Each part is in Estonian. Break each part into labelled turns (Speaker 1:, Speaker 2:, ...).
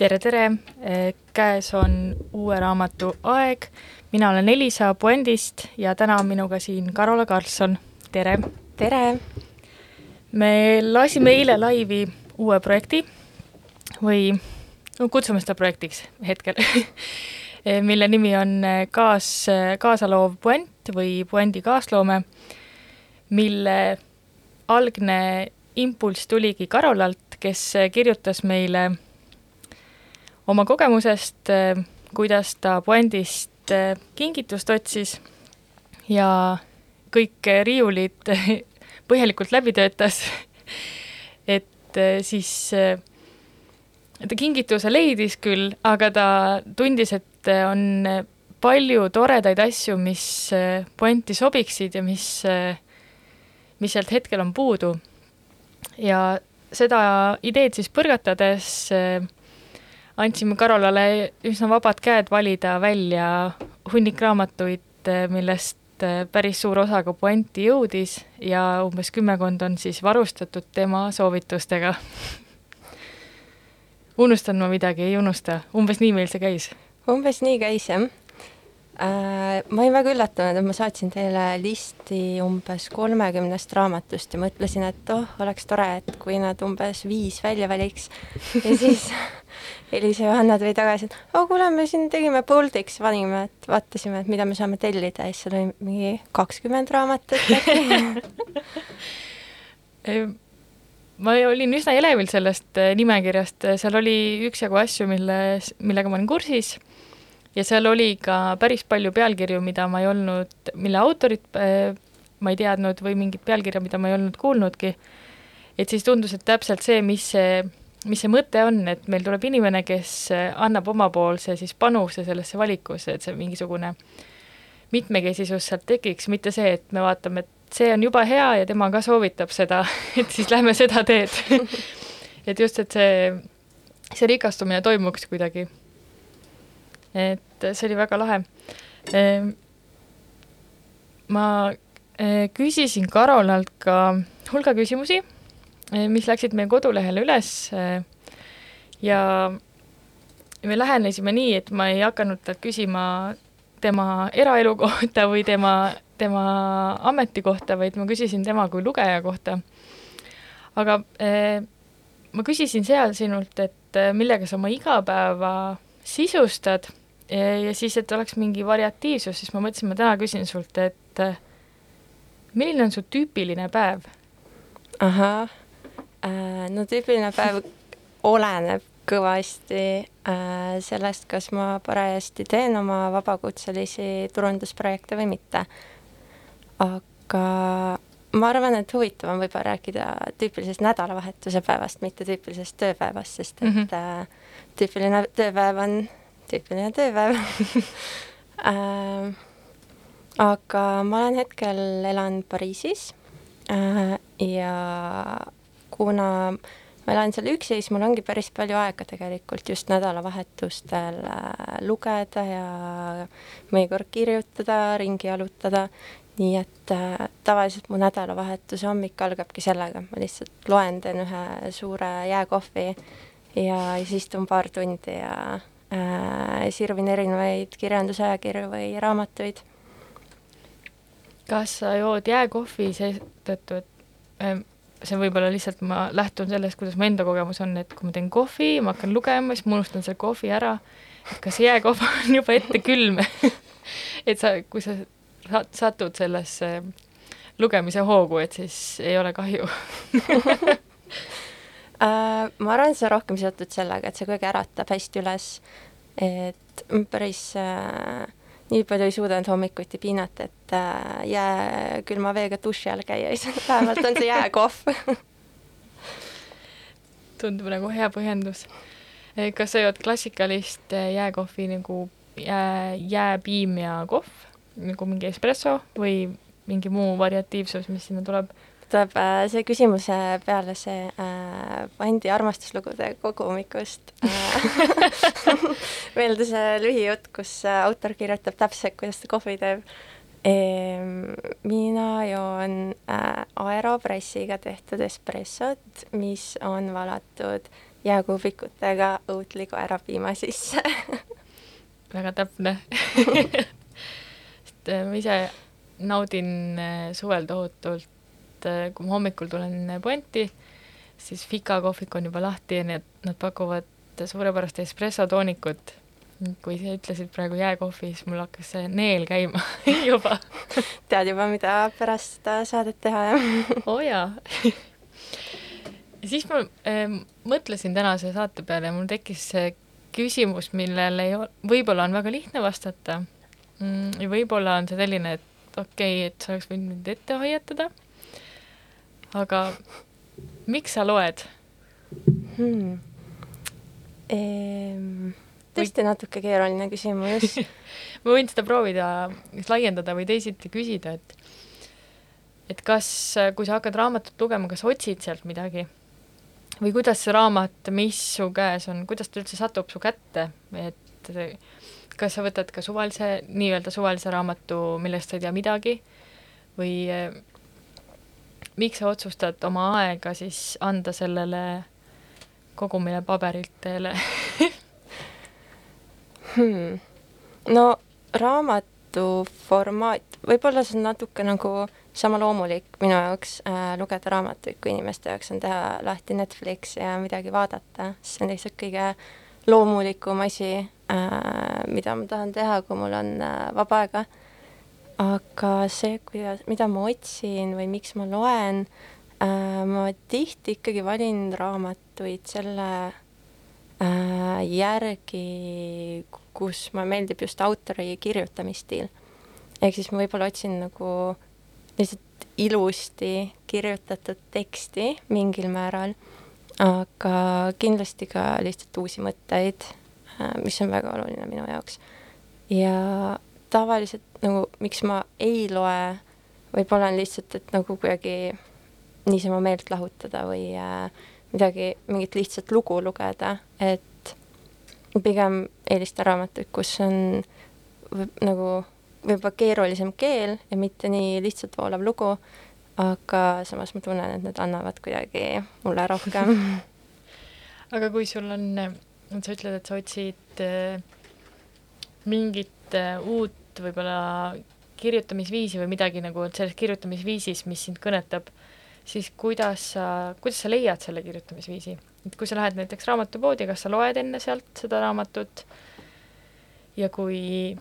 Speaker 1: tere, tere! käes on uue raamatu aeg. mina olen Elisa Puendist ja täna on minuga siin Karola Karlsson. tere!
Speaker 2: tere!
Speaker 1: me lasime eile laivi uue projekti või no kutsume seda projektiks hetkel mille nimi on kaas, kaasaloov puent või puendi kaasloome, mille algne impulss tuligi Karolalt, kes kirjutas meile oma kogemusest, äh, kuidas ta puändist äh, kingitust otsis ja kõik riiulid põhjalikult läbi töötas, et äh, siis ta kingituse leidis küll, aga ta tundis, et on palju toredaid asju, mis puänti sobiksid ja mis, mis sealt hetkel on puudu. ja seda ideed siis põrgatades äh, andsime Karolale üsna vabad käed valida välja hunnik raamatuid, millest äh, päris suur osa ka puanti jõudis ja umbes kümmekond on siis varustatud tema soovitustega unustan ma midagi, ei unusta, umbes nii meil see käis?
Speaker 2: umbes nii käis, jah. Ma olin väga üllatunud, et ma saatsin teile listi umbes kolmekümnest raamatust ja mõtlesin, et oh, oleks tore, et kui nad umbes viis välja valiks. Ja siis Elisa Johanna tuli tagasi, et oh kuule, me siin tegime Boltiks, panime, et vaatasime, et mida me saame tellida. Ja siis seal oli mingi kakskümmend raamatut.
Speaker 1: Ma olin üsna elevil sellest äh, nimekirjast, seal oli üksjagu asju, milles, millega ma olin kursis ja seal oli ka päris palju pealkirju, mida ma ei olnud, mille autorit äh, ma ei teadnud või mingit pealkirja, mida ma ei olnud kuulnudki. et siis tundus, et täpselt see, mis see mis see mõte on, et meil tuleb inimene, kes äh, annab omapoolse siis panuse sellesse valikusse, et see mingisugune mitmekesisus sealt tekiks, mitte see, et me vaatame, et see on juba hea ja tema ka soovitab seda, et siis lähme seda teed et just, et see, see rikastumine toimuks kuidagi. Et see oli väga lahe. Ehm, ma äh, küsisin Karolalt ka hulga küsimusi Eh, mis läksid meie kodulehele üles eh, ja me lähenesime nii, et ma ei hakanud talt küsima tema eraelu kohta või tema, tema ameti kohta, vaid ma küsisin tema kui lugeja kohta. aga eh, ma küsisin seal sinult, et eh, millega sa oma igapäeva sisustad ja, ja siis, et oleks mingi variatiivsus, siis ma mõtlesin, ma täna küsin sult, et milline on su tüüpiline päev?
Speaker 2: ahah, äh, no tüüpiline päev oleneb kõvasti äh, sellest, kas ma parajasti teen oma vabakutselisi turundusprojekte või mitte. aga ma arvan, et huvitav on võib-olla rääkida tüüpilisest nädalavahetuse päevast, mitte tüüpilisest tööpäevast, sest et mm -hmm. tüüpiline tööpäev on tüüpiline tööpäev. Äh, aga ma olen hetkel, elan Pariisis äh, ja kuna ma elan seal üksi, siis mul ongi päris palju aega tegelikult just nädalavahetustel äh, lugeda ja mõnikord kirjutada, ringi jalutada, nii et äh, tavaliselt mu nädalavahetuse hommik algabki sellega, ma lihtsalt loen, teen ühe suure jääkohvi ja siis istun paar tundi ja sirvin erinevaid kirjandusajakirju või raamatuid.
Speaker 1: kas sa jood jääkohvi seetõttu, et ähm, see võib-olla lihtsalt ma lähtun sellest, kuidas mu enda kogemus on, et kui ma teen kohvi, ma hakkan lugema, siis ma unustan selle kohvi ära, et kas jääkohv on juba ette külm et sa, kui sa satud sellesse lugemise hoogu, et siis ei ole kahju
Speaker 2: ma arvan, see on rohkem seotud sellega, et see kuidagi äratab hästi üles, et päris uh, nii palju ei suudanud hommikuti piinata, et uh, jääkülma veega duši all käia ei saanud, vähemalt on see jääkohv
Speaker 1: tundub nagu hea põhjendus. Eh, kas sa jood klassikalist eh, jääkohvi nagu jää, jääpiim ja kohv, nagu mingi espresso või mingi muu variatiivsus, mis sinna tuleb?
Speaker 2: Tuleb äh, see küsimuse peale see äh, Vandi armastuslugude kogumikust äh, meelde see lühijutt, kus äh, autor kirjutab täpselt, kuidas ta kohvi teeb ehm,. mina joon äh, aeropressiga tehtud espressot, mis on valatud jääkuubikutega õutliku ärapiima sisse
Speaker 1: väga täpne sest äh, ma ise naudin äh, suvel tohutult et äh, kui ma hommikul tulen puenti, siis Fika kohvik on juba lahti ja need, nad pakuvad suurepärast espressotoonikut. kui sa ütlesid praegu jääkohvi, siis mul hakkas see neel käima juba
Speaker 2: tead juba, mida pärast seda saadet teha, jah?
Speaker 1: oo oh, jaa ja siis ma äh, mõtlesin tänase saate peale ja mul tekkis see küsimus, millele ei ole, võib-olla on väga lihtne vastata mm, ja võib-olla on see selline, et okei okay,, et sa oleks võinud mind ette hoiatada aga miks sa loed
Speaker 2: hmm.? Ehm, tõesti natuke keeruline küsimus
Speaker 1: ma võin seda proovida laiendada või teisiti küsida, et et kas, kui sa hakkad raamatut lugema, kas otsid sealt midagi? või kuidas see raamat, mis su käes on, kuidas ta üldse satub su kätte, et kas sa võtad ka suvalise, nii-öelda suvalise raamatu, millest sa ei tea midagi, või miks sa otsustad oma aega siis anda sellele kogumile paberilt teele
Speaker 2: hmm.? no raamatu formaat, võib-olla see on natuke nagu sama loomulik minu jaoks äh, lugeda raamatuid, kui inimeste jaoks on teha lahti Netflix ja midagi vaadata, see on lihtsalt kõige loomulikum asi äh,, mida ma tahan teha, kui mul on äh, vaba aega aga see, kuidas, mida ma otsin või miks ma loen äh,, ma tihti ikkagi valin raamatuid selle äh, järgi, kus mulle meeldib just autori kirjutamisstiil. ehk siis ma võib-olla otsin nagu lihtsalt ilusti kirjutatud teksti mingil määral, aga kindlasti ka lihtsalt uusi mõtteid äh,, mis on väga oluline minu jaoks. ja tavaliselt nagu, miks ma ei loe, võib-olla on lihtsalt, et nagu kuidagi niisama meelt lahutada või äh, midagi, mingit lihtsat lugu lugeda, et pigem eelistan raamatuid, kus on võib, nagu võib-olla keerulisem keel ja mitte nii lihtsalt voolav lugu, aga samas ma tunnen, et need annavad kuidagi mulle rohkem.
Speaker 1: Aga kui sul on, sa ütled, et sa otsid äh, mingit äh, uut võib-olla kirjutamisviisi või midagi nagu selles kirjutamisviisis, mis sind kõnetab, siis kuidas sa, kuidas sa leiad selle kirjutamisviisi? et kui sa lähed näiteks raamatupoodi, kas sa loed enne sealt seda raamatut ja kui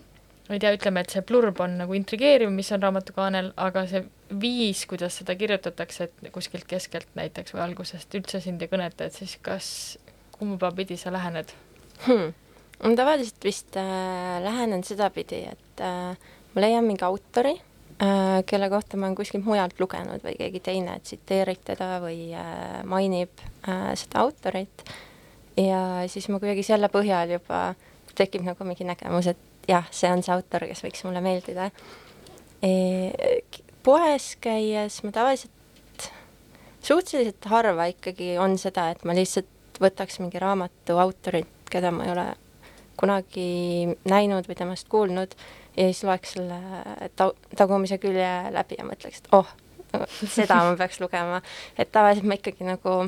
Speaker 1: ma ei tea, ütleme, et see plurb on nagu intrigeeriv, mis on raamatu kaanel, aga see viis, kuidas seda kirjutatakse, et kuskilt keskelt näiteks või algusest üldse sind ei kõneta, et siis kas, kumba pidi sa lähened
Speaker 2: hmm.? Ma tavaliselt vist äh, lähenen sedapidi, et äh, ma leian mingi autori äh,, kelle kohta ma olen kuskilt mujalt lugenud või keegi teine tsiteerib teda või äh, mainib äh, seda autorit ja siis ma kuidagi selle põhjal juba tekib nagu mingi nägemus, et jah, see on see autor, kes võiks mulle meeldida e,. poes käies ma tavaliselt, suhteliselt harva ikkagi on seda, et ma lihtsalt võtaks mingi raamatu autorit, keda ma ei ole kunagi näinud või temast kuulnud ja siis loeks selle ta-, tagumise külje läbi ja mõtleks, et oh, seda ma peaks lugema. et tavaliselt ma ikkagi nagu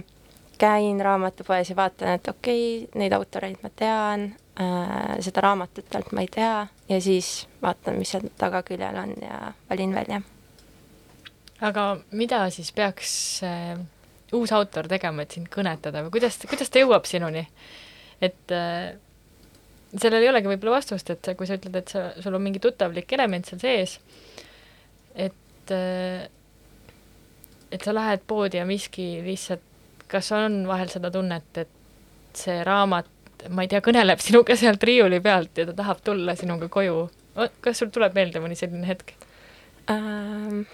Speaker 2: käin raamatupoes ja vaatan, et okei okay,, neid autoreid ma tean äh,, seda raamatut pealt ma ei tea ja siis vaatan, mis seal tagaküljel on ja valin välja.
Speaker 1: aga mida siis peaks äh, uus autor tegema, et sind kõnetada või kuidas, kuidas ta jõuab sinuni? et äh, sellel ei olegi võib-olla vastust, et kui sa ütled, et sa, sul on mingi tuttavlik element seal sees, et et sa lähed poodi ja miski lihtsalt kas on vahel seda tunnet, et see raamat, ma ei tea, kõneleb sinuga sealt riiuli pealt ja ta tahab tulla sinuga koju? kas sul tuleb meelde mõni selline hetk
Speaker 2: ähm,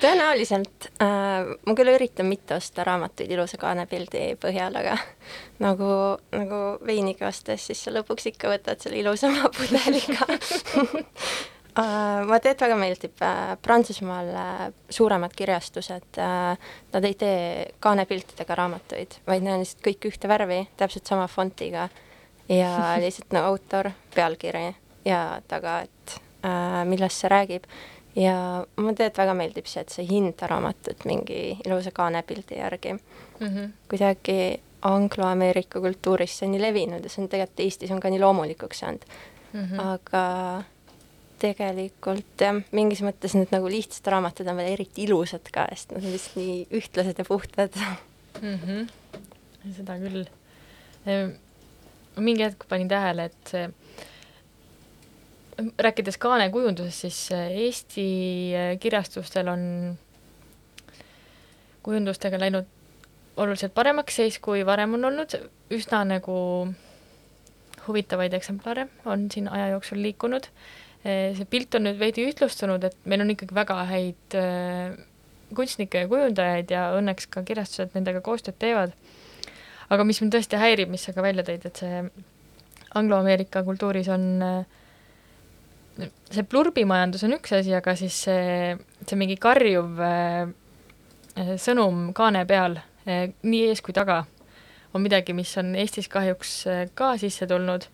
Speaker 2: tõenäoliselt äh,. ma küll üritan mitte osta raamatuid ilusa kaanepildi põhjal, aga nagu, nagu veiniga ostes, siis sa lõpuks ikka võtad selle ilusama pudeliga Uh, ma tean, et väga meeldib uh, Prantsusmaal uh, suuremad kirjastused, nad ei tee kaanepiltidega raamatuid, vaid need on lihtsalt kõik ühte värvi, täpselt sama fontiga ja lihtsalt no autor, pealkiri ja taga, et millest see räägib. Ja tean, et väga meeldib see, et sa hinda raamatut mingi ilusa kaanepildi järgi mm. -hmm. kuidagi angloameerika kultuuris see on nii levinud ja see on tegelikult Eestis on ka nii loomulikuks saanud mm. -hmm. aga tegelikult jah, mingis mõttes need nagu lihtsad raamatud on veel eriti ilusad ka, sest nad on lihtsalt nii ühtlased ja puhtad
Speaker 1: mm. -hmm. seda küll. mingi hetk panin tähele, et see rääkides kaanekujundusest, siis Eesti kirjastustel on kujundustega läinud oluliselt paremaks seis, kui varem on olnud, üsna nagu huvitavaid eksemplare on siin aja jooksul liikunud Eh, see pilt on nüüd veidi ühtlustunud, et meil on ikkagi väga häid äh, kunstnikke ja kujundajaid ja õnneks ka kirjastused nendega koostööd teevad. aga mis mind tõesti häirib, mis sa ka välja tõid, et see Anglo-Ameerika kultuuris on äh, see plurbimajandus on üks asi, aga siis see, see mingi karjuv äh, sõnum kaane peal äh, nii ees kui taga on midagi, mis on Eestis kahjuks äh, ka sisse tulnud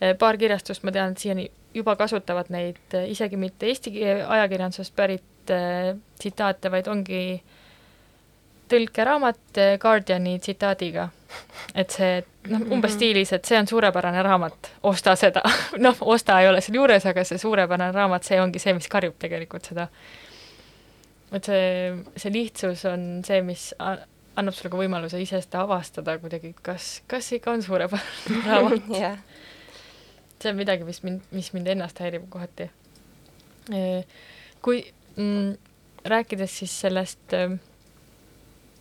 Speaker 1: äh,. paar kirjastust ma tean, et siiani juba kasutavad neid äh, isegi mitte eesti ajakirjandusest pärit äh, tsitaate, vaid ongi tõlkeraamat äh, Guardiani tsitaadiga. et see, noh, umbes mhm. stiilis, et see on suurepärane raamat, osta seda. noh, osta ei ole seal juures, aga see suurepärane raamat, see ongi see, mis karjub tegelikult seda. et see, see lihtsus on see, mis annab sulle ka võimaluse ise seda avastada kuidagi, kas, kas ikka on suurepärane raamat
Speaker 2: yeah
Speaker 1: see on midagi, mis mind, mis mind ennast häirib kohati. kui mm, rääkides siis sellest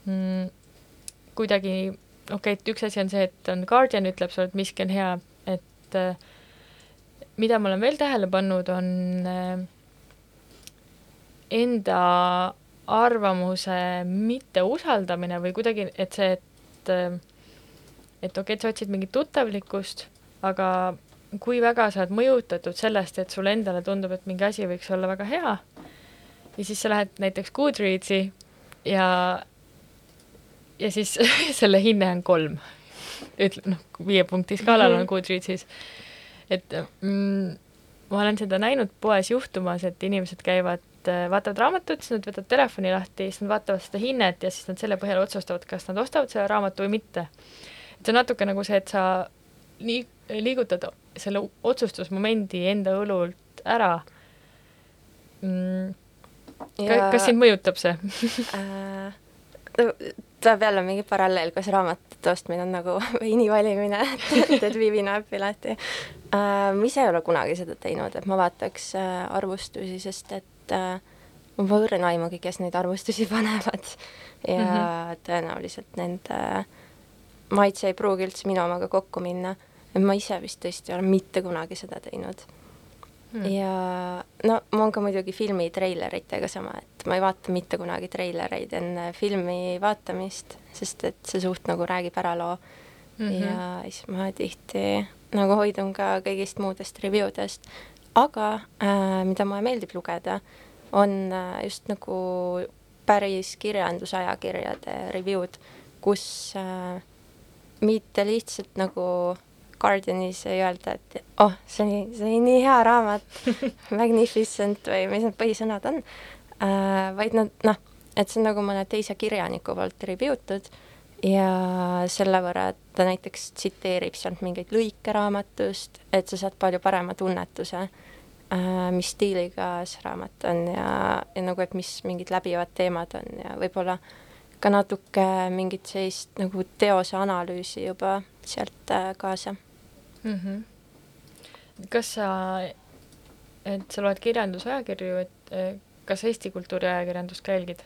Speaker 1: mm, kuidagi, okei okay,, et üks asi on see, et on Guardian ütleb sulle, et miski on hea, et mida ma olen veel tähele pannud, on enda arvamuse mitteusaldamine või kuidagi, et see, et et okei okay,, et sa otsid mingit tuttavlikkust, aga kui väga sa oled mõjutatud sellest, et sulle endale tundub, et mingi asi võiks olla väga hea, ja siis sa lähed näiteks Goodreadsi ja, ja siis selle hinne on kolm. ütle, noh, viie punkti skaalal on mhm. Goodreadsis. et mm, ma olen seda näinud poes juhtumas, et inimesed käivad, vaatavad raamatut, siis nad võtavad telefoni lahti, siis nad vaatavad seda hinnet ja siis nad selle põhjal otsustavad, kas nad ostavad selle raamatu või mitte. et see on natuke nagu see, et sa nii liigutad selle otsustusmomendi enda õlult ära mm,. Ja... kas sind mõjutab see
Speaker 2: äh, tuleb jälle mingi paralleel, kas raamatute ostmine on nagu veini valimine TED Vivi näeb pileti äh,? ma ise ei ole kunagi seda teinud, et ma vaataks äh, arvustusi, sest et äh, ma pole õrna aimugi, kes neid arvustusi panevad ja mm -hmm. tõenäoliselt nende maitse ei pruugi üldse minu omaga kokku minna. et ma ise vist tõesti ei ole mitte kunagi seda teinud mm.. ja no mul on ka muidugi filmi treileritega sama, et ma ei vaata mitte kunagi treilereid enne filmi vaatamist, sest et see suht nagu räägib ära loo mm. -hmm. ja siis ma tihti nagu hoidun ka kõigist muudest review dest, aga äh, mida mulle meeldib lugeda, on äh, just nagu päris kirjandusajakirjade review'd, kus äh, mitte lihtsalt nagu Guardianis ei öelda, et oh, see oli, see oli nii hea raamat magnificent või mis need põhisõnad on. Äh,, vaid nad noh, et see on nagu mõne teise kirjaniku poolt review tud ja selle võrra, et ta näiteks tsiteerib sealt mingeid lõike raamatust, et sa saad palju parema tunnetuse äh,, mis stiiliga see raamat on ja, ja nagu, et mis mingid läbivad teemad on ja võib-olla ka natuke mingit sellist nagu teose analüüsi juba sealt äh, kaasa
Speaker 1: mm. -hmm. kas sa, et sa loed kirjandusajakirju, et äh, kas Eesti kultuuriajakirjandust ka jälgid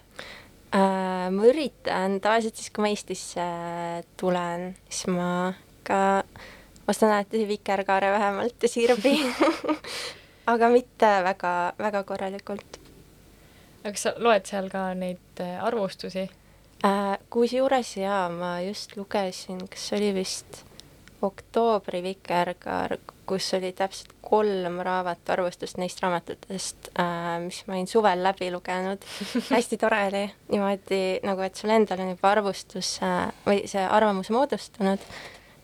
Speaker 2: äh,? ma üritan, tavaliselt siis, kui ma Eestisse tulen, siis ma ka ostan alati vikerkaare vähemalt ja sirbi aga mitte väga, väga korralikult.
Speaker 1: aga kas sa loed seal ka neid äh, arvustusi
Speaker 2: äh,? kusjuures jaa, ma just lugesin, kas oli vist oktoobri Vikerkaar, kus oli täpselt kolm raamatu arvustust neist raamatutest äh,, mis ma olin suvel läbi lugenud hästi tore oli niimoodi nagu, et sul endal on juba arvustus äh, või see arvamus moodustunud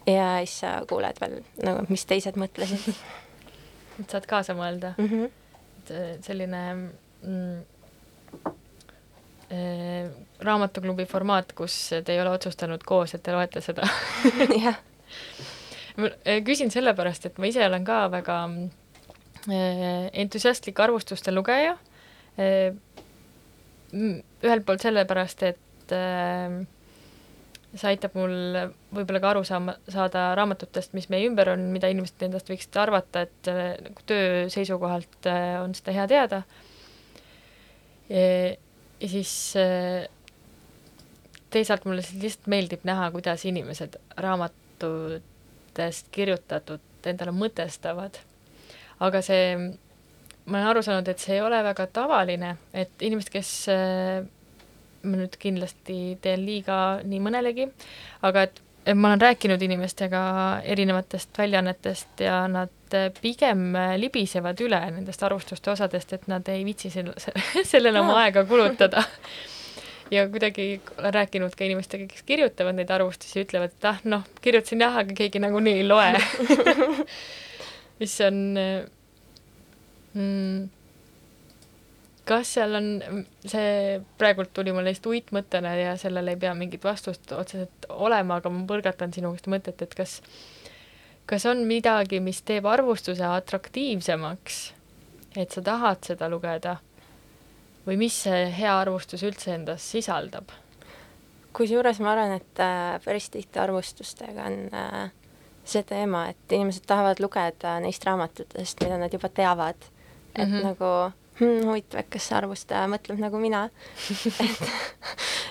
Speaker 2: ja siis sa kuuled veel nagu, mis teised mõtlesid
Speaker 1: et saad kaasa mõelda mm. -hmm. et äh, selline mm, äh, raamatuklubi formaat, kus te ei ole otsustanud koos, et te loete seda
Speaker 2: jah
Speaker 1: ma äh, küsin sellepärast, et ma ise olen ka väga äh, entusiastlik arvustuste lugeja. Äh, ühelt poolt sellepärast, et see aitab mul võib-olla ka aru saama, saada raamatutest, mis meie ümber on, mida inimesed endast võiksid arvata, et nagu töö seisukohalt on seda hea teada. ja siis teisalt mulle lihtsalt meeldib näha, kuidas inimesed raamat raamatutest kirjutatud endale mõtestavad. aga see, ma olen aru saanud, et see ei ole väga tavaline, et inimesed, kes ma nüüd kindlasti teen liiga nii mõnelegi, aga et, ma olen rääkinud inimestega erinevatest väljaannetest ja nad pigem libisevad üle nendest arvustuste osadest, et nad ei viitsi selle, sellele oma aega kulutada ja kuidagi olen rääkinud ka inimestega, kes kirjutavad neid arvustusi, ütlevad, et ah noh, kirjutasin jah, aga keegi nagunii ei loe. Mis on mm, kas seal on, see praegult tuli mulle lihtsalt uitmõttena ja sellele ei pea mingit vastust otseselt olema, aga ma põrgatan sinu käest mõtet, et kas, kas on midagi, mis teeb arvustuse atraktiivsemaks, et sa tahad seda lugeda või mis see hea arvustus üldse endas sisaldab?
Speaker 2: kusjuures ma arvan, et äh, päris tihti arvustustega on äh, see teema, et inimesed tahavad lugeda neist raamatutest, mida nad juba teavad. et mm -hmm. nagu hmm, huvitav, et kas see arvustaja mõtleb nagu mina et,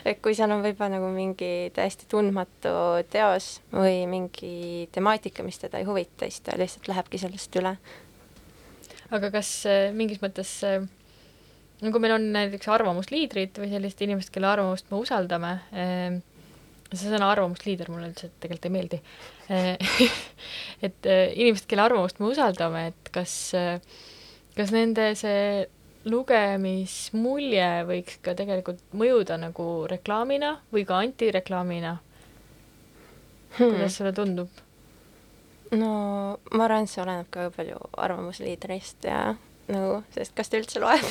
Speaker 2: et kui seal on võib-olla nagu mingi täiesti tundmatu teos või mingi temaatika, mis teda ei huvita, siis ta lihtsalt lähebki sellest üle.
Speaker 1: aga kas äh, mingis mõttes äh, no kui meil on näiteks arvamusliidrid või sellised inimesed, kelle arvamust me usaldame eh,, see sõna arvamusliider mulle üldse tegelikult ei meeldi eh,, et eh, inimesed, kelle arvamust me usaldame, et kas, kas nende see lugemismulje võiks ka tegelikult mõjuda nagu reklaamina või ka antireklaamina hmm.? kuidas sulle tundub?
Speaker 2: no ma arvan, et see oleneb ka palju arvamusliidrist ja nagu, sest kas ta üldse loeb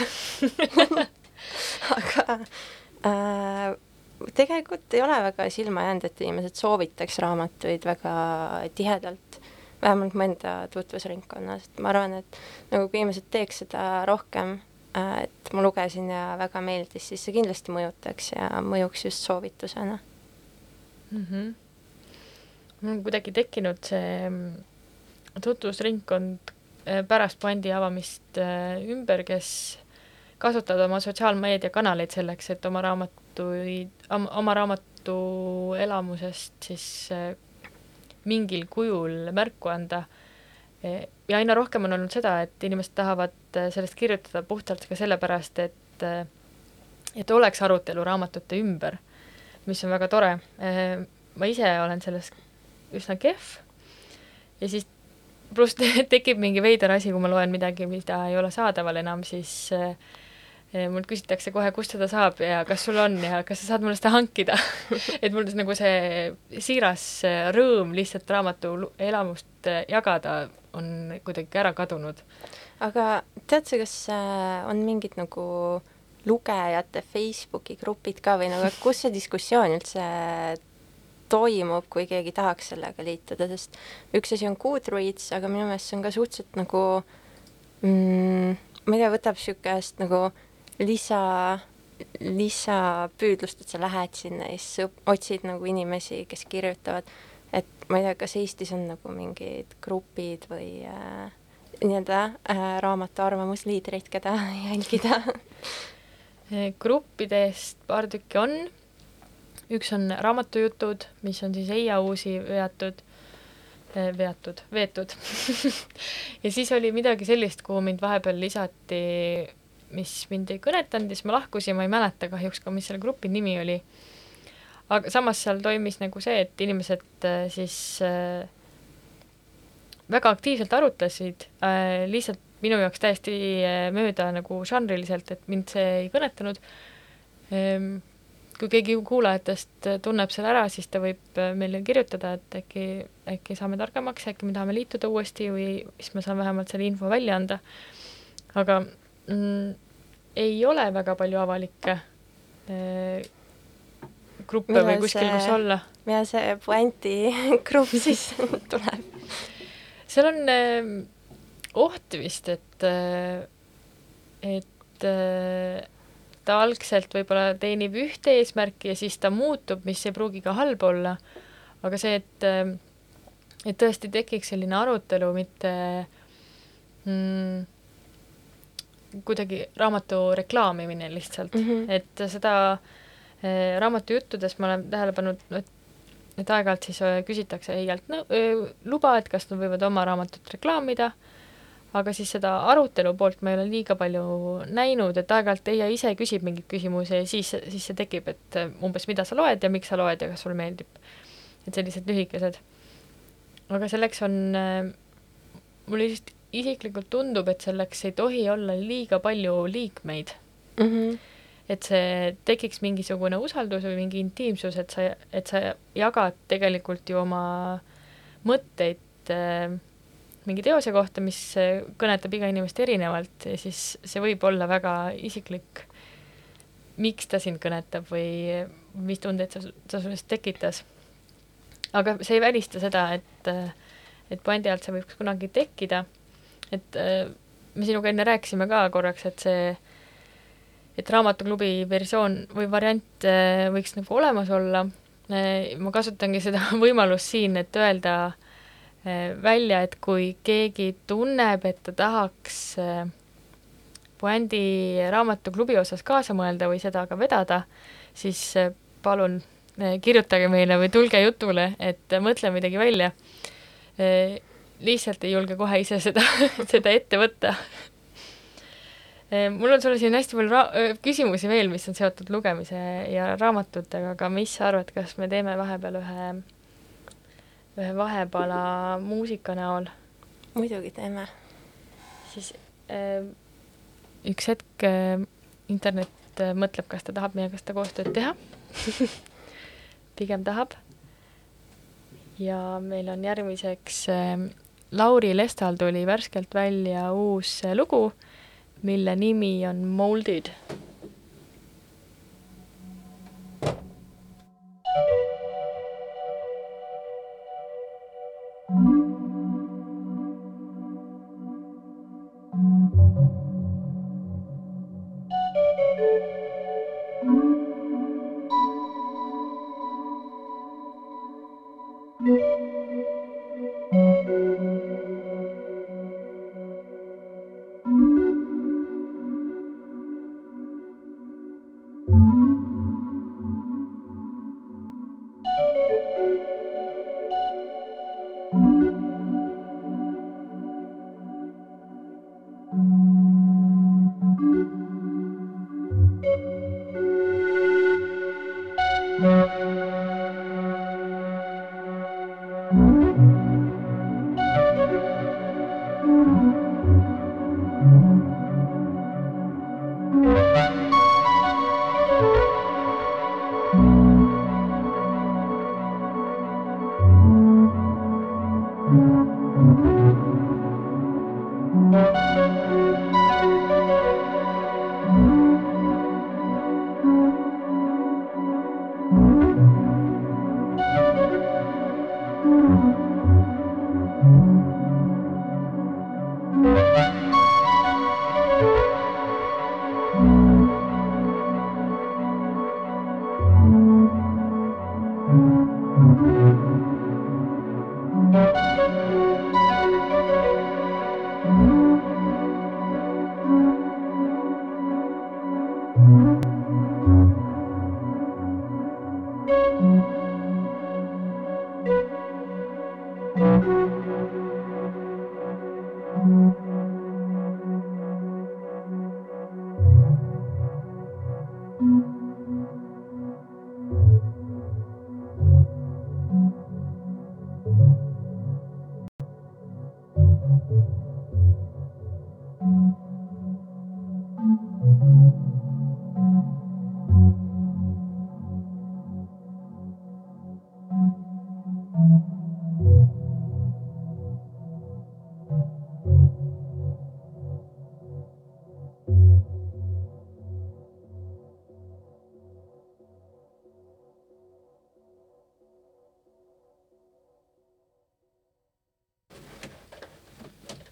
Speaker 2: aga äh, tegelikult ei ole väga silma jäänud, et inimesed soovitaks raamatuid väga tihedalt, vähemalt mu enda tutvusringkonnas, et ma arvan, et nagu kui inimesed teeks seda rohkem äh,, et ma lugesin ja väga meeldis, siis see kindlasti mõjutaks ja mõjuks just soovitusena
Speaker 1: mm. -hmm. mul on kuidagi tekkinud see tutvusringkond äh, pärast bändi avamist äh, ümber, kes kasutavad oma sotsiaalmeediakanaleid selleks, et oma raamatuid, oma raamatu elamusest siis äh, mingil kujul märku anda. ja aina rohkem on olnud seda, et inimesed tahavad sellest kirjutada puhtalt ka sellepärast, et et oleks arutelu raamatute ümber, mis on väga tore. ma ise olen selles üsna kehv ja siis pluss tekib mingi veider asi, kui ma loen midagi, mida ei ole saadaval enam, siis äh, mult küsitakse kohe, kust seda saab ja kas sul on ja kas sa saad mulle seda hankida et mul nagu see siiras rõõm lihtsalt raamatu elamust äh, jagada on kuidagi ära kadunud.
Speaker 2: aga tead sa, kas on mingid nagu lugejate Facebooki grupid ka või nagu, kus see diskussioon üldse toimub, kui keegi tahaks sellega liituda, sest üks asi on Goodreads, aga minu meelest see on ka suhteliselt nagu mm, ma ei tea, võtab niisugust nagu lisa, lisapüüdlust, et sa lähed sinna ja siis otsid nagu inimesi, kes kirjutavad, et ma ei tea, kas Eestis on nagu mingid grupid või äh, nii-öelda äh, raamatu arvamusliidreid, keda jälgida.
Speaker 1: Gruppidest paar tükki on üks on raamatujutud, mis on siis Eia uusi veatud, eh, veatud, veetud ja siis oli midagi sellist, kuhu mind vahepeal lisati, mis mind ei kõnetanud ja siis ma lahkusin, ma ei mäleta kahjuks ka, mis selle grupi nimi oli. aga samas seal toimis nagu see, et inimesed eh, siis äh, väga aktiivselt arutlesid äh,, lihtsalt minu jaoks täiesti mööda nagu žanriliselt, et mind see ei kõnetanud ehm, kui keegi kuulajatest tunneb selle ära, siis ta võib äh, meile kirjutada, et äkki, äkki saame targemaks, äkki me tahame liituda uuesti või siis ma saan vähemalt selle info välja anda. aga mm, ei ole väga palju avalikke äh, gruppe millal või kuskil, kus olla.
Speaker 2: millal see puänti grupp siis tuleb?
Speaker 1: seal on äh, oht vist, et äh,, et ta algselt võib-olla teenib ühte eesmärki ja siis ta muutub, mis ei pruugi ka halb olla, aga see, et et tõesti tekiks selline arutelu, mitte mm, kuidagi raamatu reklaamimine lihtsalt. Mm, -hmm. et seda eh, raamatujuttudes ma olen tähele pannud, et et aeg-ajalt siis eh, küsitakse EIA-lt no, luba, et kas nad võivad oma raamatut reklaamida aga siis seda arutelu poolt ma ei ole liiga palju näinud, et aeg-ajalt EIA ise küsib mingeid küsimusi ja siis, siis see tekib, et äh, umbes mida sa loed ja miks sa loed ja kas sulle meeldib. et sellised lühikesed. aga selleks on, äh, mulle lihtsalt isiklikult tundub, et selleks ei tohi olla liiga palju liikmeid mm. -hmm. et see tekiks mingisugune usaldus või mingi intiimsus, et sa, et sa jagad tegelikult ju oma mõtteid äh, mingi teose kohta, mis kõnetab iga inimest erinevalt ja siis see võib olla väga isiklik, miks ta sind kõnetab või mis tundeid sa, ta sellest tekitas. aga see ei välista seda, et, et bändi alt see võiks kunagi tekkida, et me sinuga enne rääkisime ka korraks, et see, et raamatuklubi versioon või variant võiks nagu olemas olla, ma kasutangi seda võimalust siin, et öelda Eh, välja, et kui keegi tunneb, et ta tahaks eh, puändi raamatuklubi osas kaasa mõelda või seda ka vedada, siis eh, palun kirjutage meile või tulge jutule, et mõtle midagi välja. lihtsalt ei julge kohe ise seda, seda ette võtta. mul on sulle siin hästi palju küsimusi veel, mis on seotud lugemise ja raamatutega, aga mis sa arvad, kas me teeme vahepeal ühe ühe vahepala muusika näol.
Speaker 2: muidugi teeme.
Speaker 1: siis äh, üks hetk äh, internet äh, mõtleb, kas ta tahab meiega seda koostööd teha pigem tahab. ja meil on järgmiseks äh, Lauri Lestal tuli värskelt välja uus lugu, mille nimi on Molded Thank you.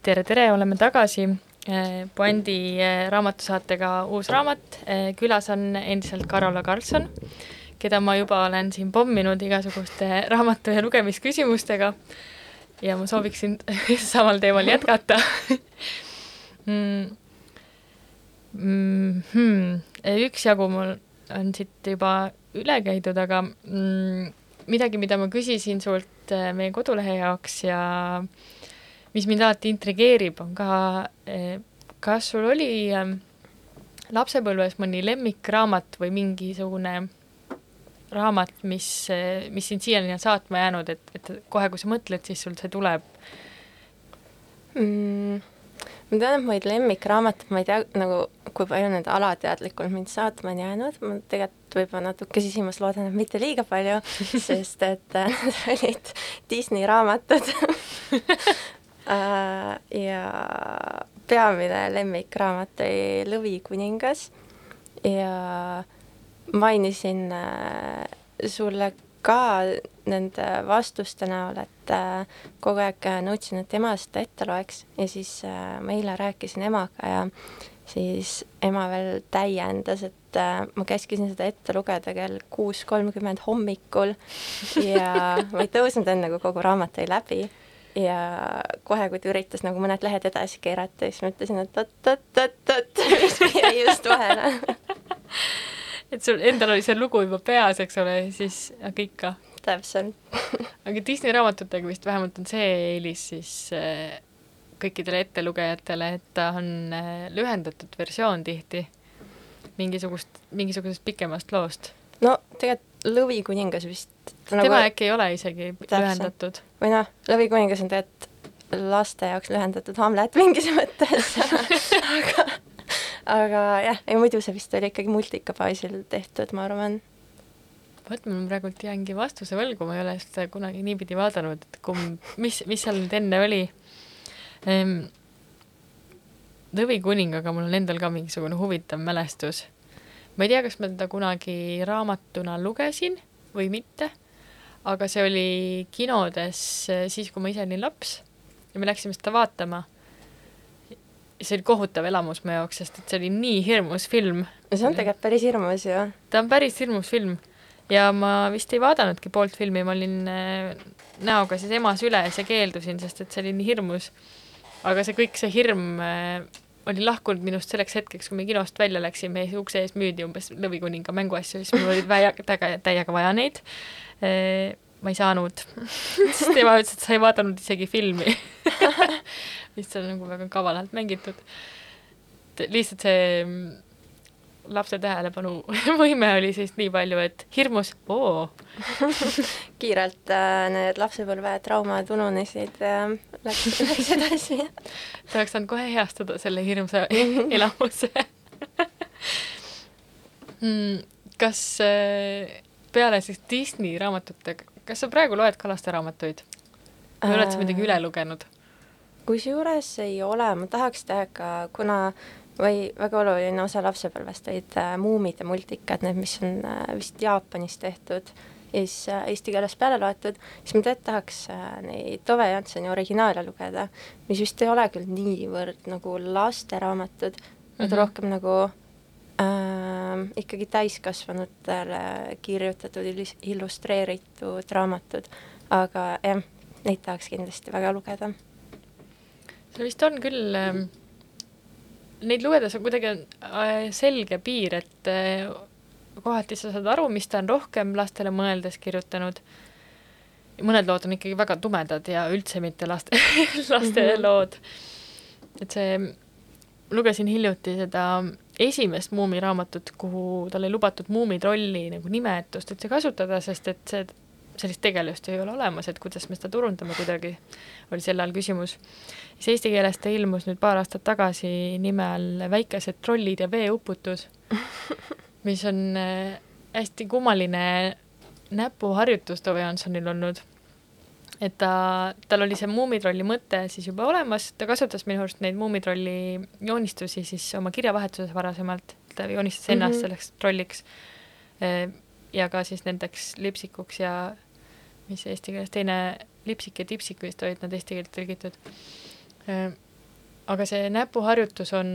Speaker 1: Tere, tere, oleme tagasi Puändi raamatusaatega Uus raamat. külas on endiselt Karola Karlsson, keda ma juba olen siin pomminud igasuguste raamatu- ja lugemisküsimustega. ja ma sooviksin samal teemal jätkata mm. Mm -hmm. üksjagu mul on siit juba üle käidud, aga mm, midagi, mida ma küsisin sult meie kodulehe jaoks ja äh, mis mind alati intrigeerib, on ka, eh, kas sul oli eh, lapsepõlves mõni lemmikraamat või mingisugune raamat, mis, eh, mis sind siiani on saatma jäänud, et, et kohe, kui sa mõtled, siis sul see tuleb
Speaker 2: mm,? ma tean, et muid lemmikraamatuid, ma ei tea nagu, kui palju need alateadlikult mind saatma on jäänud, ma tegelikult võib-olla natuke sisimas loodan, et mitte liiga palju, sest et need olid Disney raamatud Äh, ja peamine lemmikraamat oli Lõvikuningas ja mainisin äh, sulle ka nende vastuste näol, et äh, kogu aeg nõudsin, et ema seda ette loeks. Ja siis ma eile rääkisin emaga ja siis ema veel täiendas, et ma käskisin seda ette lugeda kell kuus kolmkümmend hommikul. Ja ma ei tõusnud enne, kui kogu raamat oli läbi ja kohe, kui ta üritas nagu mõned lehed edasi keerata, siis ma ütlesin, et oot-oot-oot-oot, mis jäi just vahele
Speaker 1: et sul endal oli see lugu juba peas, eks ole, siis aga ikka.
Speaker 2: täpselt
Speaker 1: aga Disney raamatutega vist vähemalt on see eelis siis äh, kõikidele ettelugejatele, et ta on äh, lühendatud versioon tihti mingisugust, mingisugusest pikemast loost.
Speaker 2: no tegelikult Lõvikuningas vist
Speaker 1: nagu... tema äkki ei ole isegi Täpselt. lühendatud?
Speaker 2: või noh, Lõvikuningas on tegelikult laste jaoks lühendatud Hamlet mingis mõttes aga, aga jah, ei muidu see vist oli ikkagi multika baasil tehtud, ma arvan.
Speaker 1: vot ma praegult jäängi vastuse võlgu, ma ei ole seda kunagi niipidi vaadanud, et kumb, mis, mis seal nüüd enne oli ehm,. Lõvikuningaga mul on endal ka mingisugune huvitav mälestus ma ei tea, kas ma teda kunagi raamatuna lugesin või mitte, aga see oli kinodes eh, siis, kui ma ise olin laps ja me läksime seda vaatama. see oli kohutav elamus mu jaoks, sest et see oli nii hirmus film.
Speaker 2: see on tegelikult päris hirmus ju.
Speaker 1: ta on päris hirmus film ja ma vist ei vaadanudki poolt filmi, ma olin eh, näoga siis ema süles ja keeldusin, sest et see oli nii hirmus. aga see kõik, see hirm eh, oli lahkunud minust selleks hetkeks, kui me kinost välja läksime ukse ees müüdi umbes Lõvikuninga mänguasju, siis mul oli täiega, täiega vaja neid. ma ei saanud sest tema ütles, et sa ei vaadanud isegi filmi mis on nagu väga kavalalt mängitud. lihtsalt see lapse tähelepanuvõime oli siis nii palju, et hirmus, oo
Speaker 2: kiirelt äh, need lapsepõlvetraumad ununesid ja läks, läks edasi.
Speaker 1: ta oleks saanud kohe heastada selle hirmsa elamuse mm,. kas äh, peale siis Disney raamatute, kas sa praegu loed ka lasteraamatuid või oled sa midagi üle lugenud?
Speaker 2: kusjuures ei ole, ma tahaks teha kuna või väga oluline osa lapsepõlvest olid äh, muumid ja multikad, need, mis on äh, vist Jaapanis tehtud ja siis äh, eesti keeles peale loetud, siis ma tegelikult tahaks äh, neid Tove Jansoni originaale lugeda, mis vist ei ole küll niivõrd nagu lasteraamatud mm, -hmm. vaid rohkem nagu äh, ikkagi täiskasvanutele kirjutatud illustreeritud raamatud, aga jah, neid tahaks kindlasti väga lugeda.
Speaker 1: seal vist on küll äh neid lugedes on kuidagi äh, selge piir, et äh, kohati sa saad aru, mis ta on rohkem lastele mõeldes kirjutanud. mõned lood on ikkagi väga tumedad ja üldse mitte laste, laste mm -hmm. lood. et see, lugesin hiljuti seda esimest Muumi raamatut, kuhu tal ei lubatud Muumi trolli nagu nimetust üldse kasutada, sest et see, sellist tegelust ei ole olemas, et kuidas me seda turundame kuidagi, oli sel ajal küsimus. siis eesti keeles ta ilmus nüüd paar aastat tagasi nime all Väikesed trollid ja veeuputus, mis on äh, hästi kummaline näpuharjutus Tove Jansonil olnud et ta, tal oli see muumitrolli mõte siis juba olemas, ta kasutas minu arust neid muumitrolli joonistusi siis oma kirjavahetuses varasemalt, ta joonistas ennast mm -hmm. selleks trolliks ja ka siis nendeks lipsikuks ja mis eesti keeles teine, lipsik ja tipsik vist olid nad eesti keelde tõlgitud. Aga see näpuharjutus on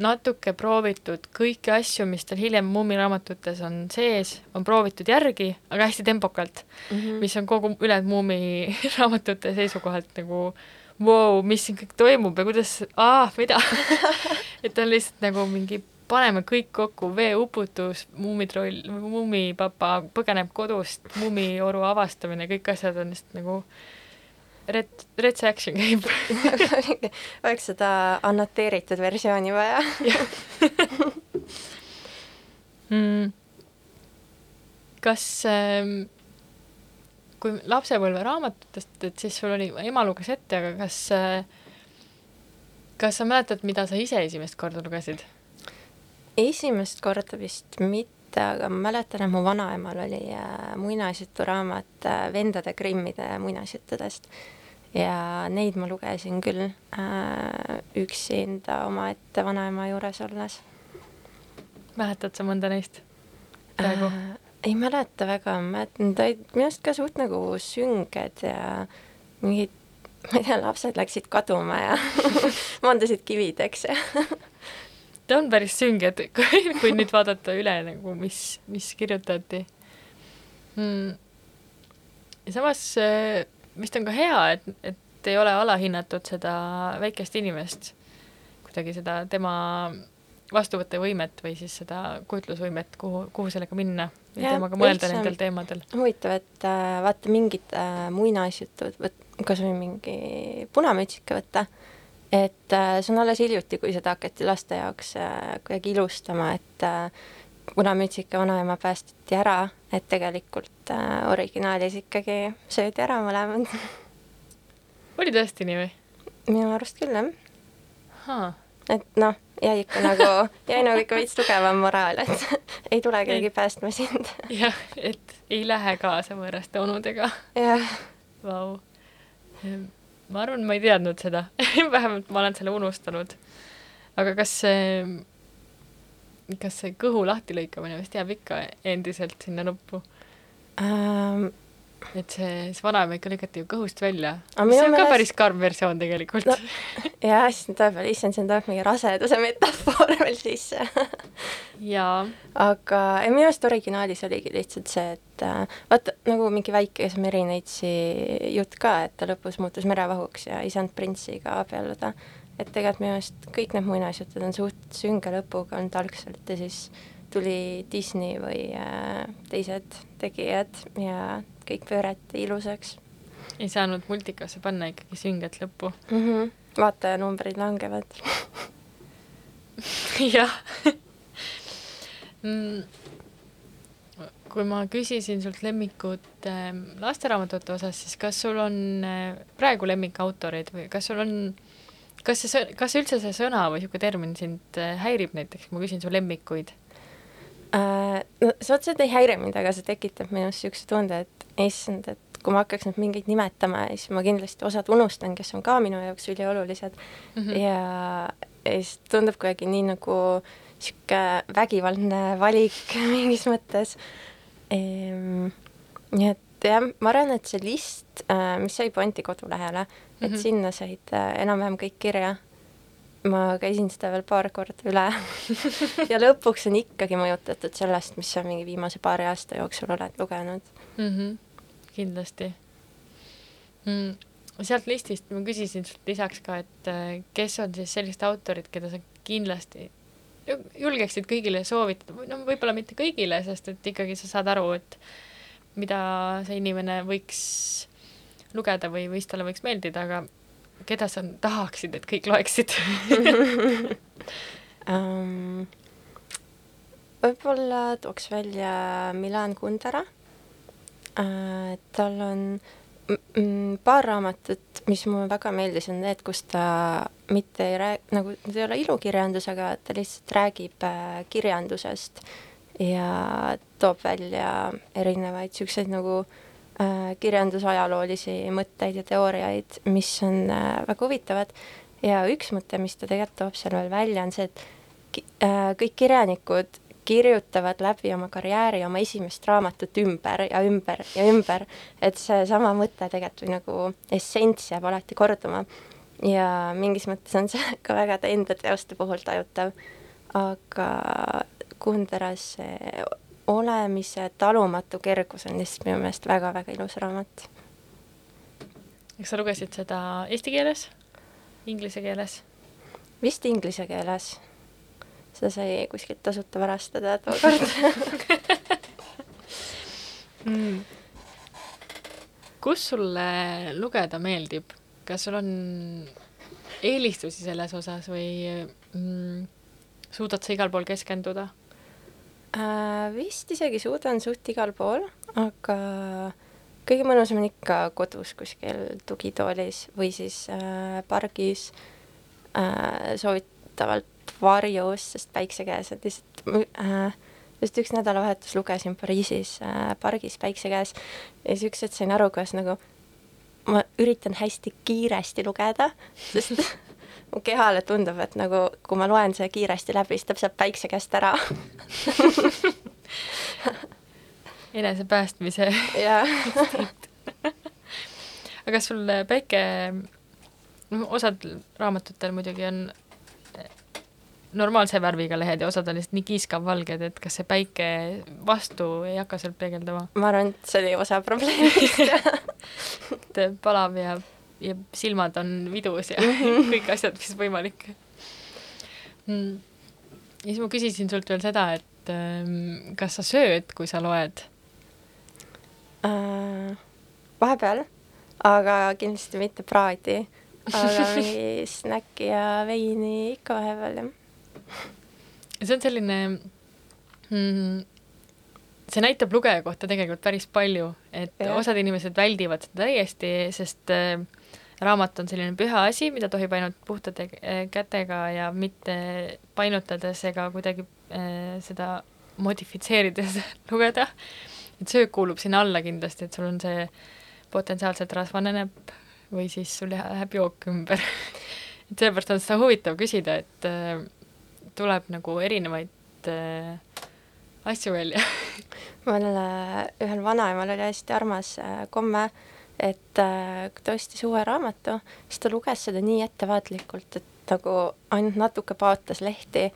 Speaker 1: natuke proovitud, kõiki asju, mis tal hiljem Mummi raamatutes on sees, on proovitud järgi, aga hästi tempokalt mm, -hmm. mis on kogu ülejäänud Mummi raamatute seisukohalt nagu vau wow,, mis siin kõik toimub ja kuidas, aa, mida? Et on lihtsalt nagu mingi paneme kõik kokku, veeuputus, muumitroll, muumipapa põgeneb kodust, muumioru avastamine, kõik asjad on lihtsalt nagu Red, Red Action käib
Speaker 2: oleks seda annoteeritud versiooni vaja
Speaker 1: mm. kas ähm, kui lapsepõlve raamatutest, et siis sul oli, ema luges ette, aga kas äh, kas sa mäletad, mida sa ise esimest korda lugesid?
Speaker 2: Esimest korda vist mitte, aga ma mäletan, et mu vanaemal oli äh, muinasjuturaamat äh, vendade Grimmide muinasjuttudest ja neid ma lugesin küll äh, üksinda omaette vanaema juures olles.
Speaker 1: mäletad sa mõnda neist praegu äh,?
Speaker 2: ei mäleta väga, ma mäletan, ta olid minu arust ka suht nagu sünged ja mingid, ma ei tea, lapsed läksid kaduma ja maandusid kivideks ja
Speaker 1: ta on päris sünge, et kui, kui nüüd vaadata üle nagu, mis, mis kirjutati. Hmm.. ja samas äh, vist on ka hea, et, et ei ole alahinnatud seda väikest inimest, kuidagi seda tema vastuvõttevõimet või siis seda kujutlusvõimet, kuhu, kuhu sellega minna ja, ja temaga mõelda nendel teemadel.
Speaker 2: huvitav, et äh, vaata mingid äh, muinasjutud, kas või mingi punamütsika võtta, et äh, see on alles hiljuti, kui seda hakati laste jaoks äh, kuidagi ilustama, et äh, punamütsika vanaema päästeti ära, et tegelikult äh, originaalis ikkagi söödi ära mõlemad
Speaker 1: oli tõesti nii või?
Speaker 2: minu arust küll, jah. et noh, jäi ikka nagu, jäi nagu ikka veits tugevam moraal, et ei tule keegi päästma sind.
Speaker 1: jah, et ei lähe kaasa võõraste onudega.
Speaker 2: jah.
Speaker 1: Vau. Ma arvan, ma ei teadnud seda vähemalt ma olen selle unustanud. aga kas see kas see kõhu lahtilõikamine vist jääb ikka endiselt sinna nuppu
Speaker 2: ähm,?
Speaker 1: Et see, see vanaema ikka lükati ju kõhust välja. see on meelest... ka päris karm versioon tegelikult no,.
Speaker 2: jah, siis tuleb veel, issand, siin tuleb mingi raseduse metafoor veel sisse
Speaker 1: jaa.
Speaker 2: aga ei, minu arust originaalis oligi lihtsalt see, et äh, vaata, nagu mingi väikese Meri Neitsi jutt ka, et ta lõpus muutus merevahuks ja ei saanud printsiga abielluda et tegelikult minu arust kõik need muinasjutud on suht sünge lõpuga olnud algselt ja siis tuli Disney või äh, teised tegijad ja kõik pöörati ilusaks.
Speaker 1: ei saanud multikasse panna ikkagi sünget lõppu
Speaker 2: mm? -hmm. vaatajanumbrid langevad
Speaker 1: jah kui ma küsisin sult lemmikut äh, lasteraamatute osas, siis kas sul on äh, praegu lemmikautoreid või kas sul on kas see, kas üldse see sõna või niisugune termin sind äh, häirib näiteks, ma küsin su lemmikuid
Speaker 2: äh,? No see otseselt ei häiri mind, aga see tekitab minus niisuguse tunde, et issand, et kui ma hakkaks nüüd mingeid nimetama, siis ma kindlasti osad unustan, kes on ka minu jaoks üliolulised mm -hmm. ja, ja siis tundub kuidagi nii nagu niisugune vägivaldne valik mingis mõttes ehm,. nii et jah, ma arvan, et see list, äh, mis sai Ponti kodulehele, et mm -hmm. sinna said äh, enam-vähem kõik kirja. Ma käisin seda veel paar korda üle ja lõpuks on ikkagi mõjutatud sellest, mis sa mingi viimase paari aasta jooksul oled lugenud
Speaker 1: mm. -hmm. kindlasti mm.. sealt listist ma küsisin sult lisaks ka, et äh, kes on siis sellised autorid, keda sa kindlasti julgeksid kõigile soovitada, no võib-olla mitte kõigile, sest et ikkagi sa saad aru, et mida see inimene võiks lugeda või mis talle võiks meeldida, aga keda sa tahaksid, et kõik loeksid?
Speaker 2: Um, võib-olla tooks välja Milan Kundera. Äh,, tal on paar raamatut, mis mulle väga meeldis, on need, kus ta mitte ei räägi, nagu need ei ole ilukirjandus, aga ta lihtsalt räägib äh, kirjandusest ja toob välja erinevaid niisuguseid nagu äh, kirjandusajaloolisi mõtteid ja teooriaid, mis on äh, väga huvitavad. Ja üks mõte, mis ta tegelikult toob seal veel välja, on see, et äh, kõik kirjanikud kirjutavad läbi oma karjääri oma esimest raamatut ümber ja ümber ja ümber, et seesama mõte tegelikult või nagu essents jääb alati korduma. ja mingis mõttes on see ka väga enda teoste puhul tajutav, aga Kunderas see olemise talumatu kergus on lihtsalt minu meelest väga-väga ilus raamat.
Speaker 1: kas sa lugesid seda eesti keeles, inglise keeles?
Speaker 2: vist inglise keeles. Seda sai kuskilt tasuta varastada tookord
Speaker 1: mm.. kus sulle lugeda meeldib, kas sul on eelistusi selles osas või mm, suudad sa igal pool keskenduda
Speaker 2: äh,? vist isegi suudan suht igal pool, aga kõige mõnusam on ikka kodus kuskil tugitoolis või siis äh, pargis äh,, soovitavalt varjus, sest päikse käes, et lihtsalt äh, just üks nädalavahetus lugesin Pariisis äh, pargis päikse käes ja siis üks hetk sain aru, kuidas nagu ma üritan hästi kiiresti lugeda, sest mu kehale tundub, et nagu kui ma loen selle kiiresti läbi, siis ta saab päikse käest ära.
Speaker 1: Enesepäästmise aga kas sul päike, noh, osad raamatutel muidugi on normaalse värviga lehed ja osad on lihtsalt nii kiiskavvalged, et kas see päike vastu ei hakka sealt peegeldama?
Speaker 2: ma arvan, et see oli osa probleemist.
Speaker 1: Et palav ja, ja silmad on vidus ja kõik asjad, mis võimalik. Mm.. ja siis ma küsisin sult veel seda, et ähm, kas sa sööd, kui sa loed?
Speaker 2: Äh,? vahepeal, aga kindlasti mitte praadi. Aga mingi snäkki ja veini ikka vahepeal, jah.
Speaker 1: See on selline mm, see näitab lugeja kohta tegelikult päris palju, et ja. osad inimesed väldivad seda täiesti, sest äh, raamat on selline püha asi, mida tohib ainult puhtate äh, kätega ja mitte painutades ega kuidagi äh, seda modifitseerides lugeda. et söök kuulub sinna alla kindlasti, et sul on see potentsiaalselt rasvane näpp või siis sul läheb jook ümber et sellepärast on seda huvitav küsida, et äh, tuleb nagu erinevaid äh, asju välja
Speaker 2: mul äh, ühel vanaemal oli hästi armas äh, komme, et äh, kui ta ostis uue raamatu, siis ta luges seda nii ettevaatlikult, et nagu ainult natuke paotas lehti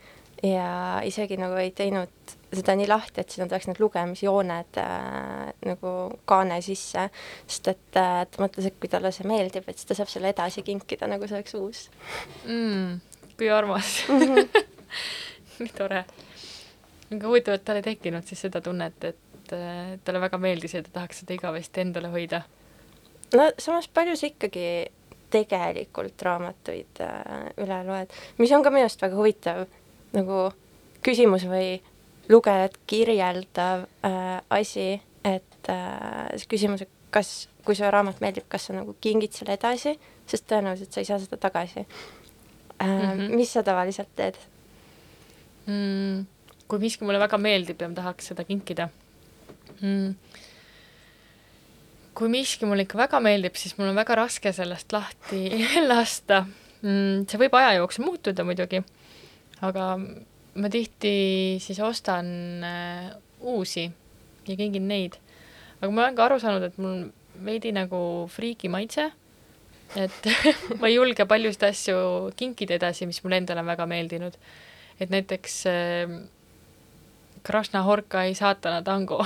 Speaker 2: ja isegi nagu ei teinud seda nii lahti, et sinna tuleks need lugemisjooned äh, nagu kaane sisse, sest et äh, ta mõtles, et kui talle see meeldib, et siis ta saab selle edasi kinkida, nagu see oleks uus
Speaker 1: mm,. kui armas mm. -hmm nii tore. aga huvitav, et tal ei tekkinud siis seda tunnet, et talle väga meeldis ja ta tahaks seda igavesti endale hoida.
Speaker 2: No samas palju sa ikkagi tegelikult raamatuid äh, üle loed, mis on ka minu arust väga huvitav nagu küsimus või lugejat kirjeldav äh, asi, et äh, see küsimus, et kas, kui sulle raamat meeldib, kas sa nagu kingid selle edasi, sest tõenäoliselt sa ei saa seda tagasi äh,. Mm -hmm. mis sa tavaliselt teed?
Speaker 1: mm,? kui miski mulle väga meeldib ja ma tahaks seda kinkida mm.. Kui miski mulle ikka väga meeldib, siis mul on väga raske sellest lahti lasta mm,. see võib aja jooksul muutuda muidugi, aga ma tihti siis ostan äh, uusi ja kingin neid. aga ma olen ka aru saanud, et mul veidi nagu friiki maitse, et ma ei julge paljusid asju kinkida edasi, mis mulle endale on väga meeldinud et näiteks äh, Krasnahorkai saatana tango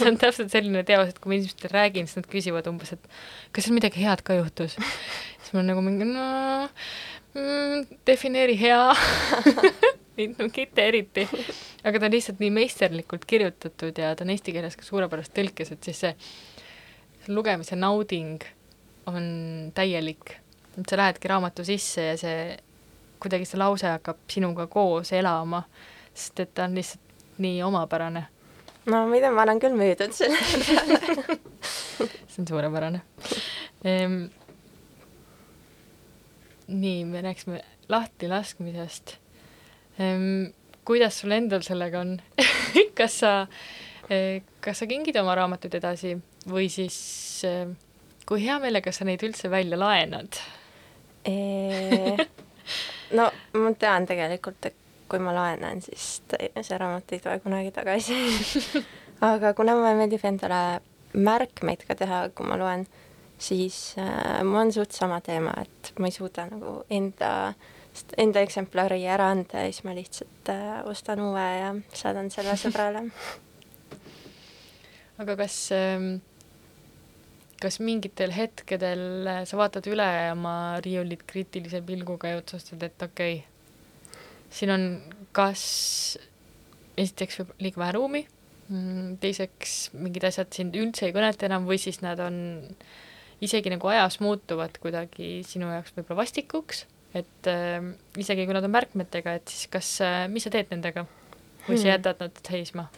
Speaker 1: see on täpselt selline teos, et kui ma inimestele räägin, siis nad küsivad umbes, et kas seal midagi head ka juhtus. siis mul on nagu mingi no mm, defineeri hea mitte eriti, aga ta on lihtsalt nii meisterlikult kirjutatud ja ta on eesti keeles ka suurepärast tõlkes, et siis see, see lugemise nauding on täielik. et sa lähedki raamatu sisse ja see kuidagi see lause hakkab sinuga koos elama, sest et ta on lihtsalt nii omapärane.
Speaker 2: No ma ei tea, ma olen küll müüdud selle peale
Speaker 1: see on suurepärane ehm,. nii, me rääkisime lahtilaskmisest ehm,. kuidas sul endal sellega on kas sa, eh, kas sa kingid oma raamatuid edasi või siis eh, kui hea meelega sa neid üldse välja laenad
Speaker 2: no ma tean tegelikult, et kui ma laenan, siis see raamat ei tule kunagi tagasi. Aga kuna mulle meeldib endale märkmeid ka teha, kui ma loen, siis äh, mul on suht sama teema, et ma ei suuda nagu enda, enda eksemplari ära anda ja siis ma lihtsalt äh, ostan uue ja saadan selle sõbrale.
Speaker 1: Aga kas äh, kas mingitel hetkedel sa vaatad üle oma riiulit kriitilise pilguga ja otsustad, et okei okay,, siin on kas esiteks liiga vähe ruumi, mm, teiseks mingid asjad sind üldse ei kõneta enam või siis nad on isegi nagu ajas muutuvad kuidagi sinu jaoks võib-olla vastikuks, et äh, isegi kui nad on märkmetega, et siis kas äh,, mis sa teed nendega või hmm. sa jätad nad seisma?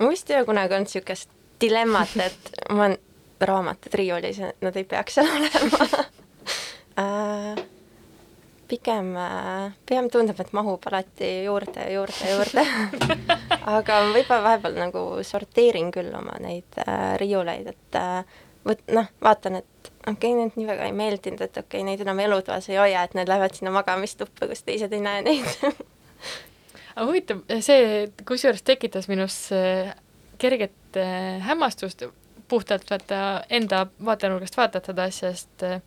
Speaker 2: ma vist ei ole kunagi olnud niisugust dilemmat, et ma olen raamatud riiulis, nad ei peaks seal olema äh, pigem, äh, pigem tundub, et mahub alati juurde ja juurde ja juurde. Aga võib-olla vahepeal nagu sorteerin küll oma neid äh, riiuleid, et äh, võt-, noh, vaatan, et okei okay,, need nii väga ei meeldinud, et okei okay,, neid enam elutoas ei hoia, et need lähevad sinna magamistuppa, kus teised ei näe neid.
Speaker 1: Aga huvitav, see kusjuures tekitas minus äh, kerget äh, hämmastust, puhtalt vaata enda vaatenurgast vaatad seda asja, sest äh,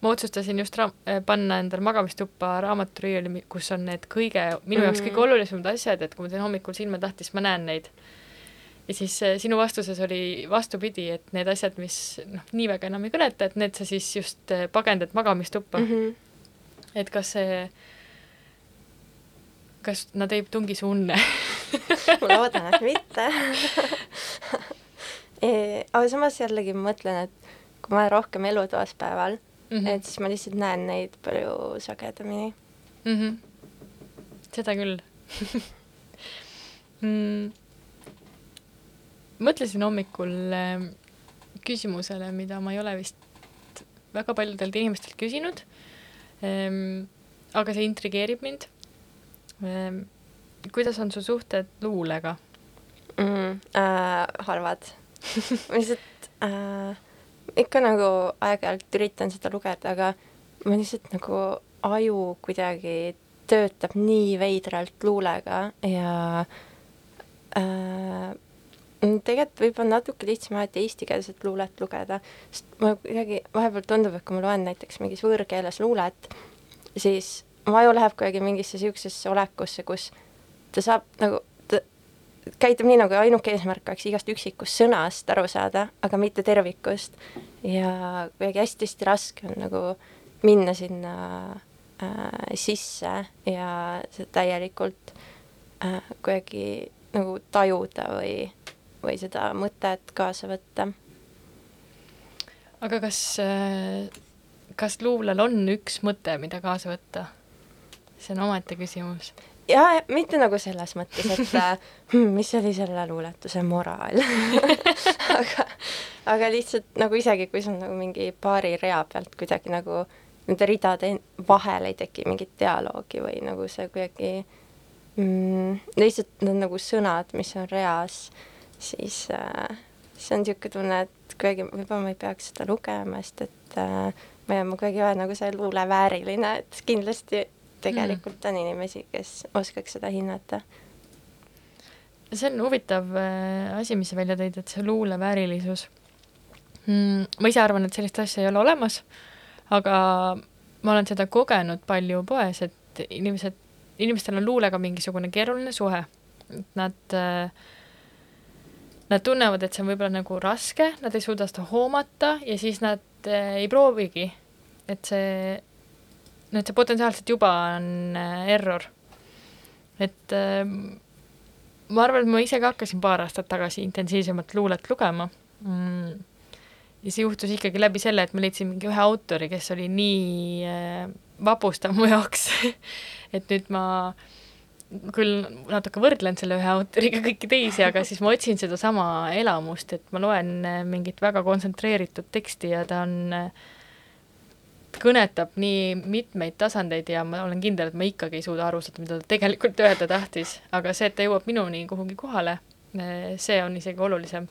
Speaker 1: ma otsustasin just ra-, äh, panna endale magamistuppa raamaturiiuli, kus on need kõige, minu jaoks kõige mhm. olulisemad asjad, et kui ma teen hommikul silmad lahti, siis ma näen neid. ja siis äh, sinu vastuses oli vastupidi, et need asjad, mis noh, nii väga enam ei kõneta, et need sa siis just pagendad magamistuppa mm. -hmm. et kas see, kas nad ei tungi su unne
Speaker 2: ma loodan, et mitte aga samas jällegi ma mõtlen, et kui ma olen rohkem elutoas päeval mm, -hmm. et siis ma lihtsalt näen neid palju sagedamini
Speaker 1: mm. -hmm. seda küll mm. mõtlesin hommikul äh, küsimusele, mida ma ei ole vist väga paljudelt inimestelt küsinud ähm,. aga see intrigeerib mind ähm,. kuidas on su suhted luulega
Speaker 2: mm,? Äh, halvad lihtsalt äh, ikka nagu aeg-ajalt üritan seda lugeda, aga ma lihtsalt nagu aju kuidagi töötab nii veidralt luulega ja äh, tegelikult võib-olla natuke lihtsam alati eestikeelset luulet lugeda, sest ma kuidagi vahepeal tundub, et kui ma loen näiteks mingis võõrkeeles luulet, siis mu aju läheb kuidagi mingisse niisugusesse olekusse, kus ta saab nagu käitub nii, nagu ainuke eesmärk oleks igast üksikust sõnast aru saada, aga mitte tervikust. ja kuidagi hästi-hästi raske on nagu minna sinna äh, sisse ja seda täielikult äh, kuidagi nagu tajuda või, või seda mõtet kaasa võtta.
Speaker 1: aga kas, äh, kas luulel on üks mõte, mida kaasa võtta? see on omaette küsimus
Speaker 2: ja mitte nagu selles mõttes, et hmm, mis oli selle luuletuse moraal? Aga, aga lihtsalt nagu isegi, kui sul nagu mingi paari rea pealt kuidagi nagu nende ridade vahel ei teki mingit dialoogi või nagu see kuidagi mm, lihtsalt need nagu sõnad, mis on reas, siis äh, siis on niisugune tunne, et kuidagi võib-olla ma ei peaks seda lugema, sest et äh, ma, ma kuidagi ei ole nagu see luule vääriline, et kindlasti tegelikult mm. on inimesi, kes oskaks seda hinnata.
Speaker 1: see on huvitav äh, asi, mis sa välja tõid, et see luule väärilisus mm,. ma ise arvan, et sellist asja ei ole olemas, aga ma olen seda kogenud palju poes, et inimesed, inimestel on luulega mingisugune keeruline suhe. Nad äh, Nad tunnevad, et see on võib-olla nagu raske, nad ei suuda seda hoomata ja siis nad äh, ei proovigi. et see no et see potentsiaalselt juba on äh, error. et äh, ma arvan, et ma ise ka hakkasin paar aastat tagasi intensiivsemalt luulet lugema mm. ja see juhtus ikkagi läbi selle, et ma leidsin mingi ühe autori, kes oli nii äh, vapustav mu jaoks et nüüd ma küll natuke võrdlen selle ühe autoriga kõiki teisi, aga siis ma otsin sedasama elamust, et ma loen äh, mingit väga kontsentreeritud teksti ja ta on, kõnetab nii mitmeid tasandeid ja ma olen kindel, et ma ikkagi ei suuda aru saada, mida ta tegelikult öelda tahtis, aga see, et ta jõuab minuni kuhugi kohale, see on isegi olulisem.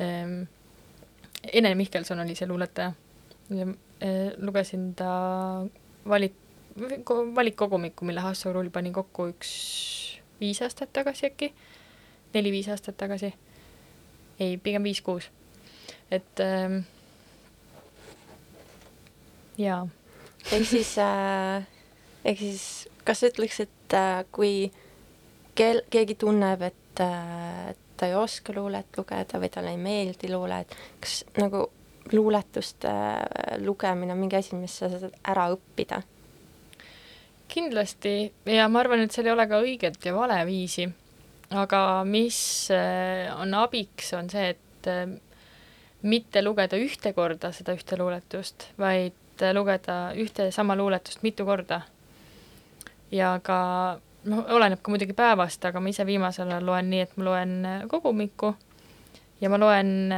Speaker 1: Ehm, Ene Mihkelson oli see luuletaja ja lugesin ta valit-, valikkogumikku, mille Hasso Rull pani kokku üks viis aastat tagasi äkki, neli-viis aastat tagasi. ei, pigem viis-kuus. et ähm, jaa.
Speaker 2: ehk siis äh,, ehk siis kas sa ütleks, et äh, kui kel-, keegi tunneb, et äh, ta ei oska luulet lugeda või talle ei meeldi luule, et kas nagu luuletuste äh, lugemine on mingi asi, mis sa saad ära õppida?
Speaker 1: kindlasti ja ma arvan, et seal ei ole ka õiget ja vale viisi. aga mis äh, on abiks, on see, et äh, mitte lugeda ühte korda seda ühte luuletust, vaid lugeda ühte sama luuletust mitu korda. ja ka noh, oleneb ka muidugi päevast, aga ma ise viimasel ajal loen nii, et ma loen kogumikku ja ma loen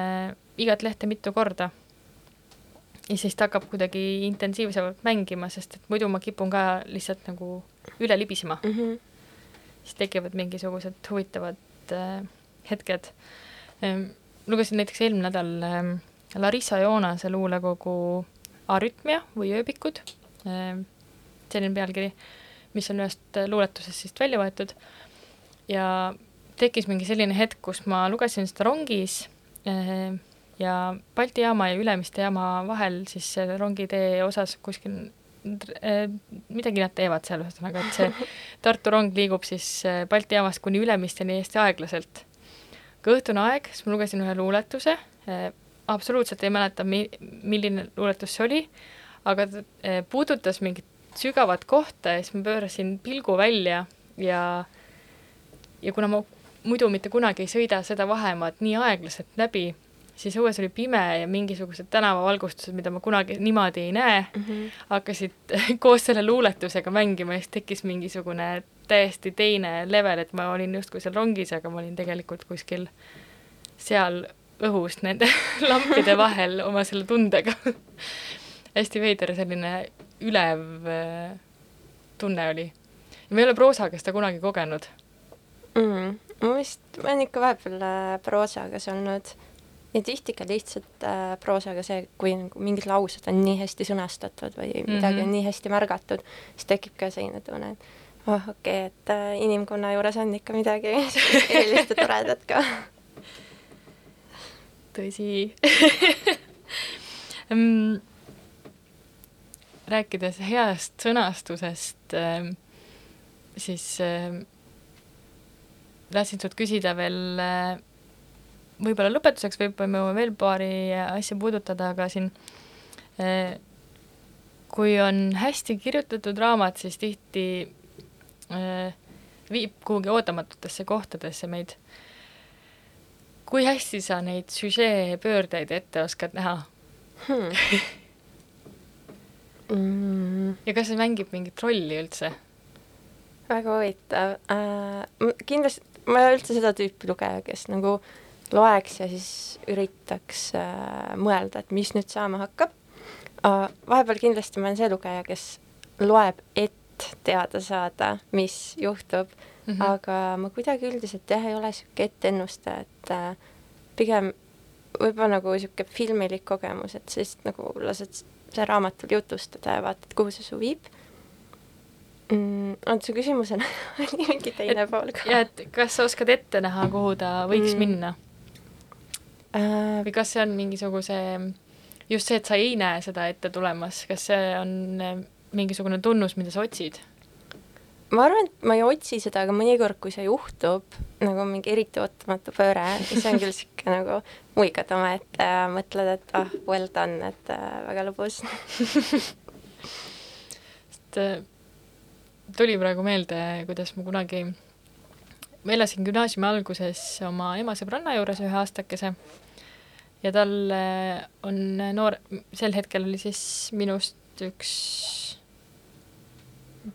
Speaker 1: igat lehte mitu korda. ja siis ta hakkab kuidagi intensiivsemalt mängima, sest et muidu ma kipun ka lihtsalt nagu üle libisema mm. -hmm. siis tekivad mingisugused huvitavad äh, hetked ähm,. lugesin näiteks eelmine nädal äh, Larissa Joonase luulekogu Arütmia või ööbikud äh,, selline pealkiri, mis on ühest luuletusest siis välja võetud ja tekkis mingi selline hetk, kus ma lugesin seda rongis äh, ja Balti jaama ja Ülemiste jaama vahel siis rongitee osas kuskil äh, midagi nad teevad seal ühesõnaga, et see Tartu rong liigub siis äh, Balti jaamast kuni Ülemisteni hästi aeglaselt. kui õhtune aeg, siis ma lugesin ühe luuletuse, äh, absoluutselt ei mäleta, mi-, milline luuletus see oli, aga ta puudutas mingit sügavat kohta ja siis ma pöörasin pilgu välja ja ja kuna ma muidu mitte kunagi ei sõida seda vahemaad nii aeglaselt läbi, siis õues oli pime ja mingisugused tänavavalgustused, mida ma kunagi niimoodi ei näe mm, -hmm. hakkasid koos selle luuletusega mängima ja siis tekkis mingisugune täiesti teine level, et ma olin justkui seal rongis, aga ma olin tegelikult kuskil seal õhus nende lampide vahel oma selle tundega hästi veider selline ülev äh, tunne oli. ja ma ei ole proosaga seda kunagi kogenud
Speaker 2: mm,. ma vist, ma olen ikka vahepeal äh, proosagas olnud ja tihti ka lihtsalt äh, proosaga see, kui nagu mingid laused on nii hästi sõnastatud või midagi mm -hmm. on nii hästi märgatud, siis tekib ka selline tunne, et oh, okei okay,, et äh, inimkonna juures on ikka midagi erilist ja toredat ka.
Speaker 1: Tõsi rääkides heast sõnastusest siis tahtsin sult küsida veel võib-olla lõpetuseks jõuame veel paari asja puudutada, aga siin kui on hästi kirjutatud raamat, siis tihti viib kuhugi ootamatutesse kohtadesse meid. Kui hästi sa neid süžee pöördeid ette oskad näha hmm. mm. ja kas see mängib mingit rolli üldse?
Speaker 2: väga huvitav äh,. kindlasti, ma ei ole üldse seda tüüpi lugeja, kes nagu äh, loeks ja siis üritaks äh, mõelda, et mis nüüd saama hakkab uh,. vahepeal kindlasti ma olen see lugeja, kes loeb, et teada saada, mis juhtub mm, -hmm. aga ma kuidagi üldiselt jah, ei ole niisugune ettennustaja, et äh, pigem võib-olla nagu niisugune filmilik kogemus, et siis nagu lased see raamatul jutustada ja vaatad, kuhu see su viib mm,. oota, su küsimusel oli mingi teine
Speaker 1: et,
Speaker 2: pool ka.
Speaker 1: jah, et kas sa oskad ette näha, kuhu ta võiks mm. minna?
Speaker 2: Äh,
Speaker 1: või kas see on mingisuguse, just see, et sa ei näe seda ette tulemas, kas see on äh, mingisugune tunnus, mida sa otsid?
Speaker 2: Ma arvan, et ma ei otsi seda, aga mõnikord, kui see juhtub, nagu mingi eriti ootamatu pööre, siis on küll niisugune nagu muigad omaette ja mõtled, et ah, well done, et äh, väga lõbus.
Speaker 1: Sest äh, tuli praegu meelde, kuidas ma kunagi, ma elasin gümnaasiumi alguses oma ema sõbranna juures ühe aastakese ja tal on noor, sel hetkel oli siis minust üks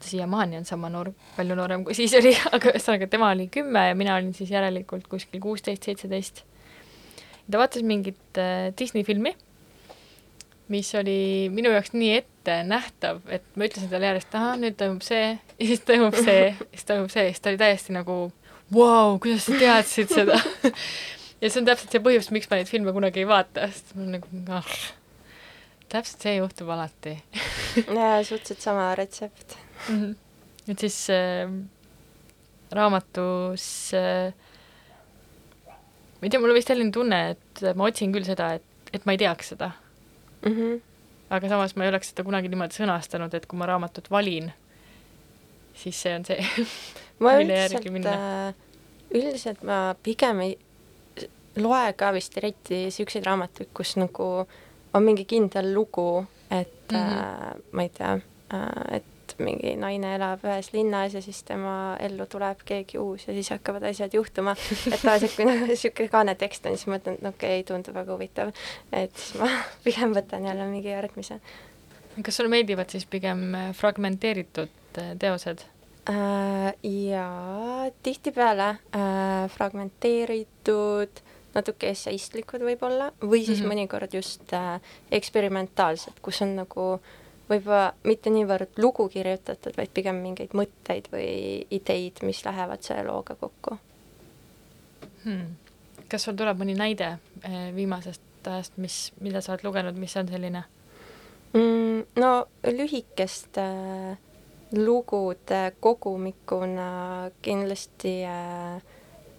Speaker 1: siiamaani on sama noor, palju noorem kui siis oli, aga ühesõnaga tema oli kümme ja mina olin siis järelikult kuskil kuusteist, seitseteist. ta vaatas mingit äh, Disney filmi, mis oli minu jaoks nii ettenähtav, et ma ütlesin talle järjest, ahah, nüüd toimub see, ja siis toimub see, siis toimub see, siis ta oli täiesti nagu vau wow,, kuidas sa teadsid seda? Ja see on täpselt see põhjus, miks ma neid filme kunagi ei vaata, sest ma olen nagu ah, täpselt see juhtub alati.
Speaker 2: Jaa, suhteliselt sama retsept
Speaker 1: mm. -hmm. et siis äh, raamatus äh, ma ei tea, mul on vist selline tunne, et ma otsin küll seda, et, et ma ei teaks seda
Speaker 2: mm. -hmm.
Speaker 1: aga samas ma ei oleks seda kunagi niimoodi sõnastanud, et kui ma raamatut valin, siis see on see
Speaker 2: ma üldiselt, äh, üldiselt ma pigem ei loe ka vist eriti niisuguseid raamatuid, kus nagu on mingi kindel lugu, et mm -hmm. äh, ma ei tea äh,, et mingi naine elab ühes linnas ja siis tema ellu tuleb keegi uus ja siis hakkavad asjad juhtuma. et tavaliselt, kui nagu niisugune kaanetekst on, siis mõtlen, et okei okay,, tundub väga huvitav. et siis ma pigem võtan jälle mingi järgmise.
Speaker 1: kas sulle meeldivad siis pigem fragmenteeritud äh, teosed?
Speaker 2: Äh, jaa, tihtipeale äh, fragmenteeritud natuke esseistlikud võib-olla või siis mm -hmm. mõnikord just äh, eksperimentaalsed, kus on nagu võib-olla mitte niivõrd lugu kirjutatud, vaid pigem mingeid mõtteid või ideid, mis lähevad selle looga kokku
Speaker 1: hmm.. kas sul tuleb mõni näide äh, viimasest ajast, mis, mida sa oled lugenud, mis on selline
Speaker 2: mm,? no lühikest äh, lugude kogumikuna kindlasti äh,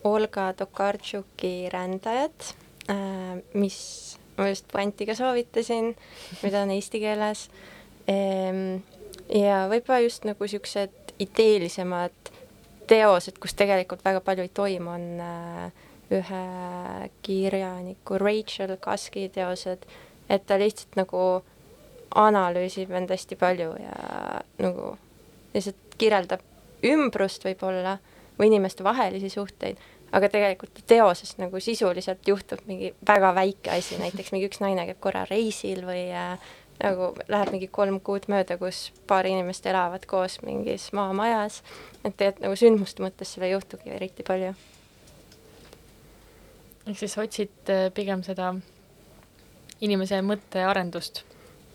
Speaker 2: Olga Tokartšuki Rändajad, äh, mis ma just Puantiga soovitasin, mida on eesti keeles. Ehm, ja võib-olla just nagu niisugused ideelisemad teosed, kus tegelikult väga palju ei toimu, on äh, ühe kirjaniku Rachel Kaski teosed, et ta lihtsalt nagu analüüsib end hästi palju ja nagu lihtsalt kirjeldab ümbrust võib-olla või inimeste vahelisi suhteid, aga tegelikult teoses nagu sisuliselt juhtub mingi väga väike asi, näiteks mingi üks naine käib korra reisil või äh, nagu läheb mingi kolm kuud mööda, kus paar inimest elavad koos mingis maamajas, et tegelikult nagu sündmuste mõttes seal ei juhtugi eriti palju.
Speaker 1: ehk siis otsid äh, pigem seda inimese mõttearendust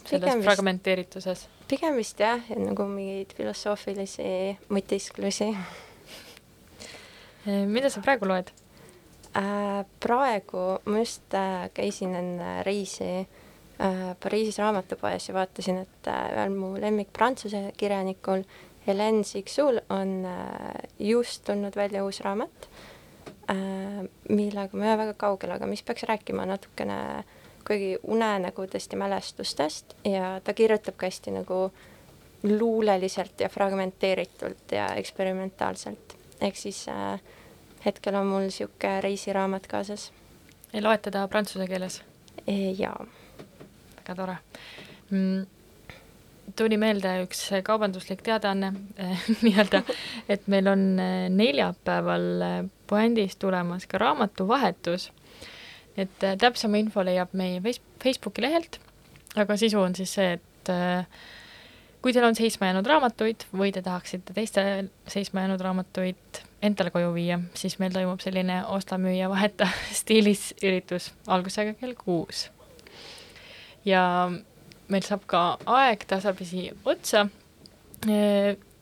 Speaker 1: selles fragmenteerituses?
Speaker 2: pigem vist jah, nagu mingeid filosoofilisi mõtisklusi
Speaker 1: Eh, mida sa praegu loed?
Speaker 2: Äh, praegu ma just äh, käisin enne reisi äh, Pariisis raamatupoes ja vaatasin, et ühel mu lemmik prantsuse kirjanikul Hélène Sixul on just tulnud välja uus raamat, millega ma ei ole väga kaugel, aga mis peaks rääkima natukene kuidagi unenägudest ja mälestustest ja ta kirjutab ka hästi nagu luuleliselt ja fragmenteeritult ja eksperimentaalselt ehk siis äh, hetkel on mul niisugune reisiraamat kaasas.
Speaker 1: ei loetada prantsuse keeles
Speaker 2: jaa.
Speaker 1: Väga tore mm tuli meelde üks kaubanduslik teadaanne eh, nii-öelda, et meil on eh, neljapäeval eh, puändis tulemas ka raamatuvahetus. et täpsema info leiab meie Facebooki lehelt, aga sisu on siis see, et kui teil on seisma jäänud raamatuid või te tahaksite teiste seisma jäänud raamatuid endale koju viia, siis meil toimub selline osta-müüa vaheta stiilis üritus algusega kell kuus. Ja meil saab ka aeg tasapisi otsa.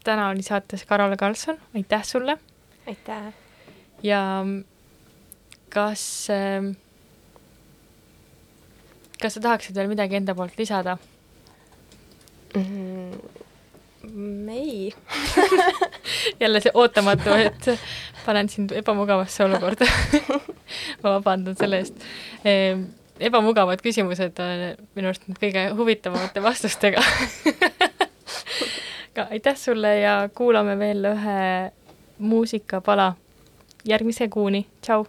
Speaker 1: täna oli saates Karol Karlsson, aitäh sulle!
Speaker 2: aitäh!
Speaker 1: ja kas, kas sa tahaksid veel midagi enda poolt lisada?
Speaker 2: mm,? ei
Speaker 1: jälle see ootamatu, et panen sind ebamugavasse olukorda ma vabandan selle eest e,. ebamugavad küsimused minu arust kõige huvitavamate vastustega aga aitäh sulle ja kuulame veel ühe muusikapala. järgmise kuuni, tšau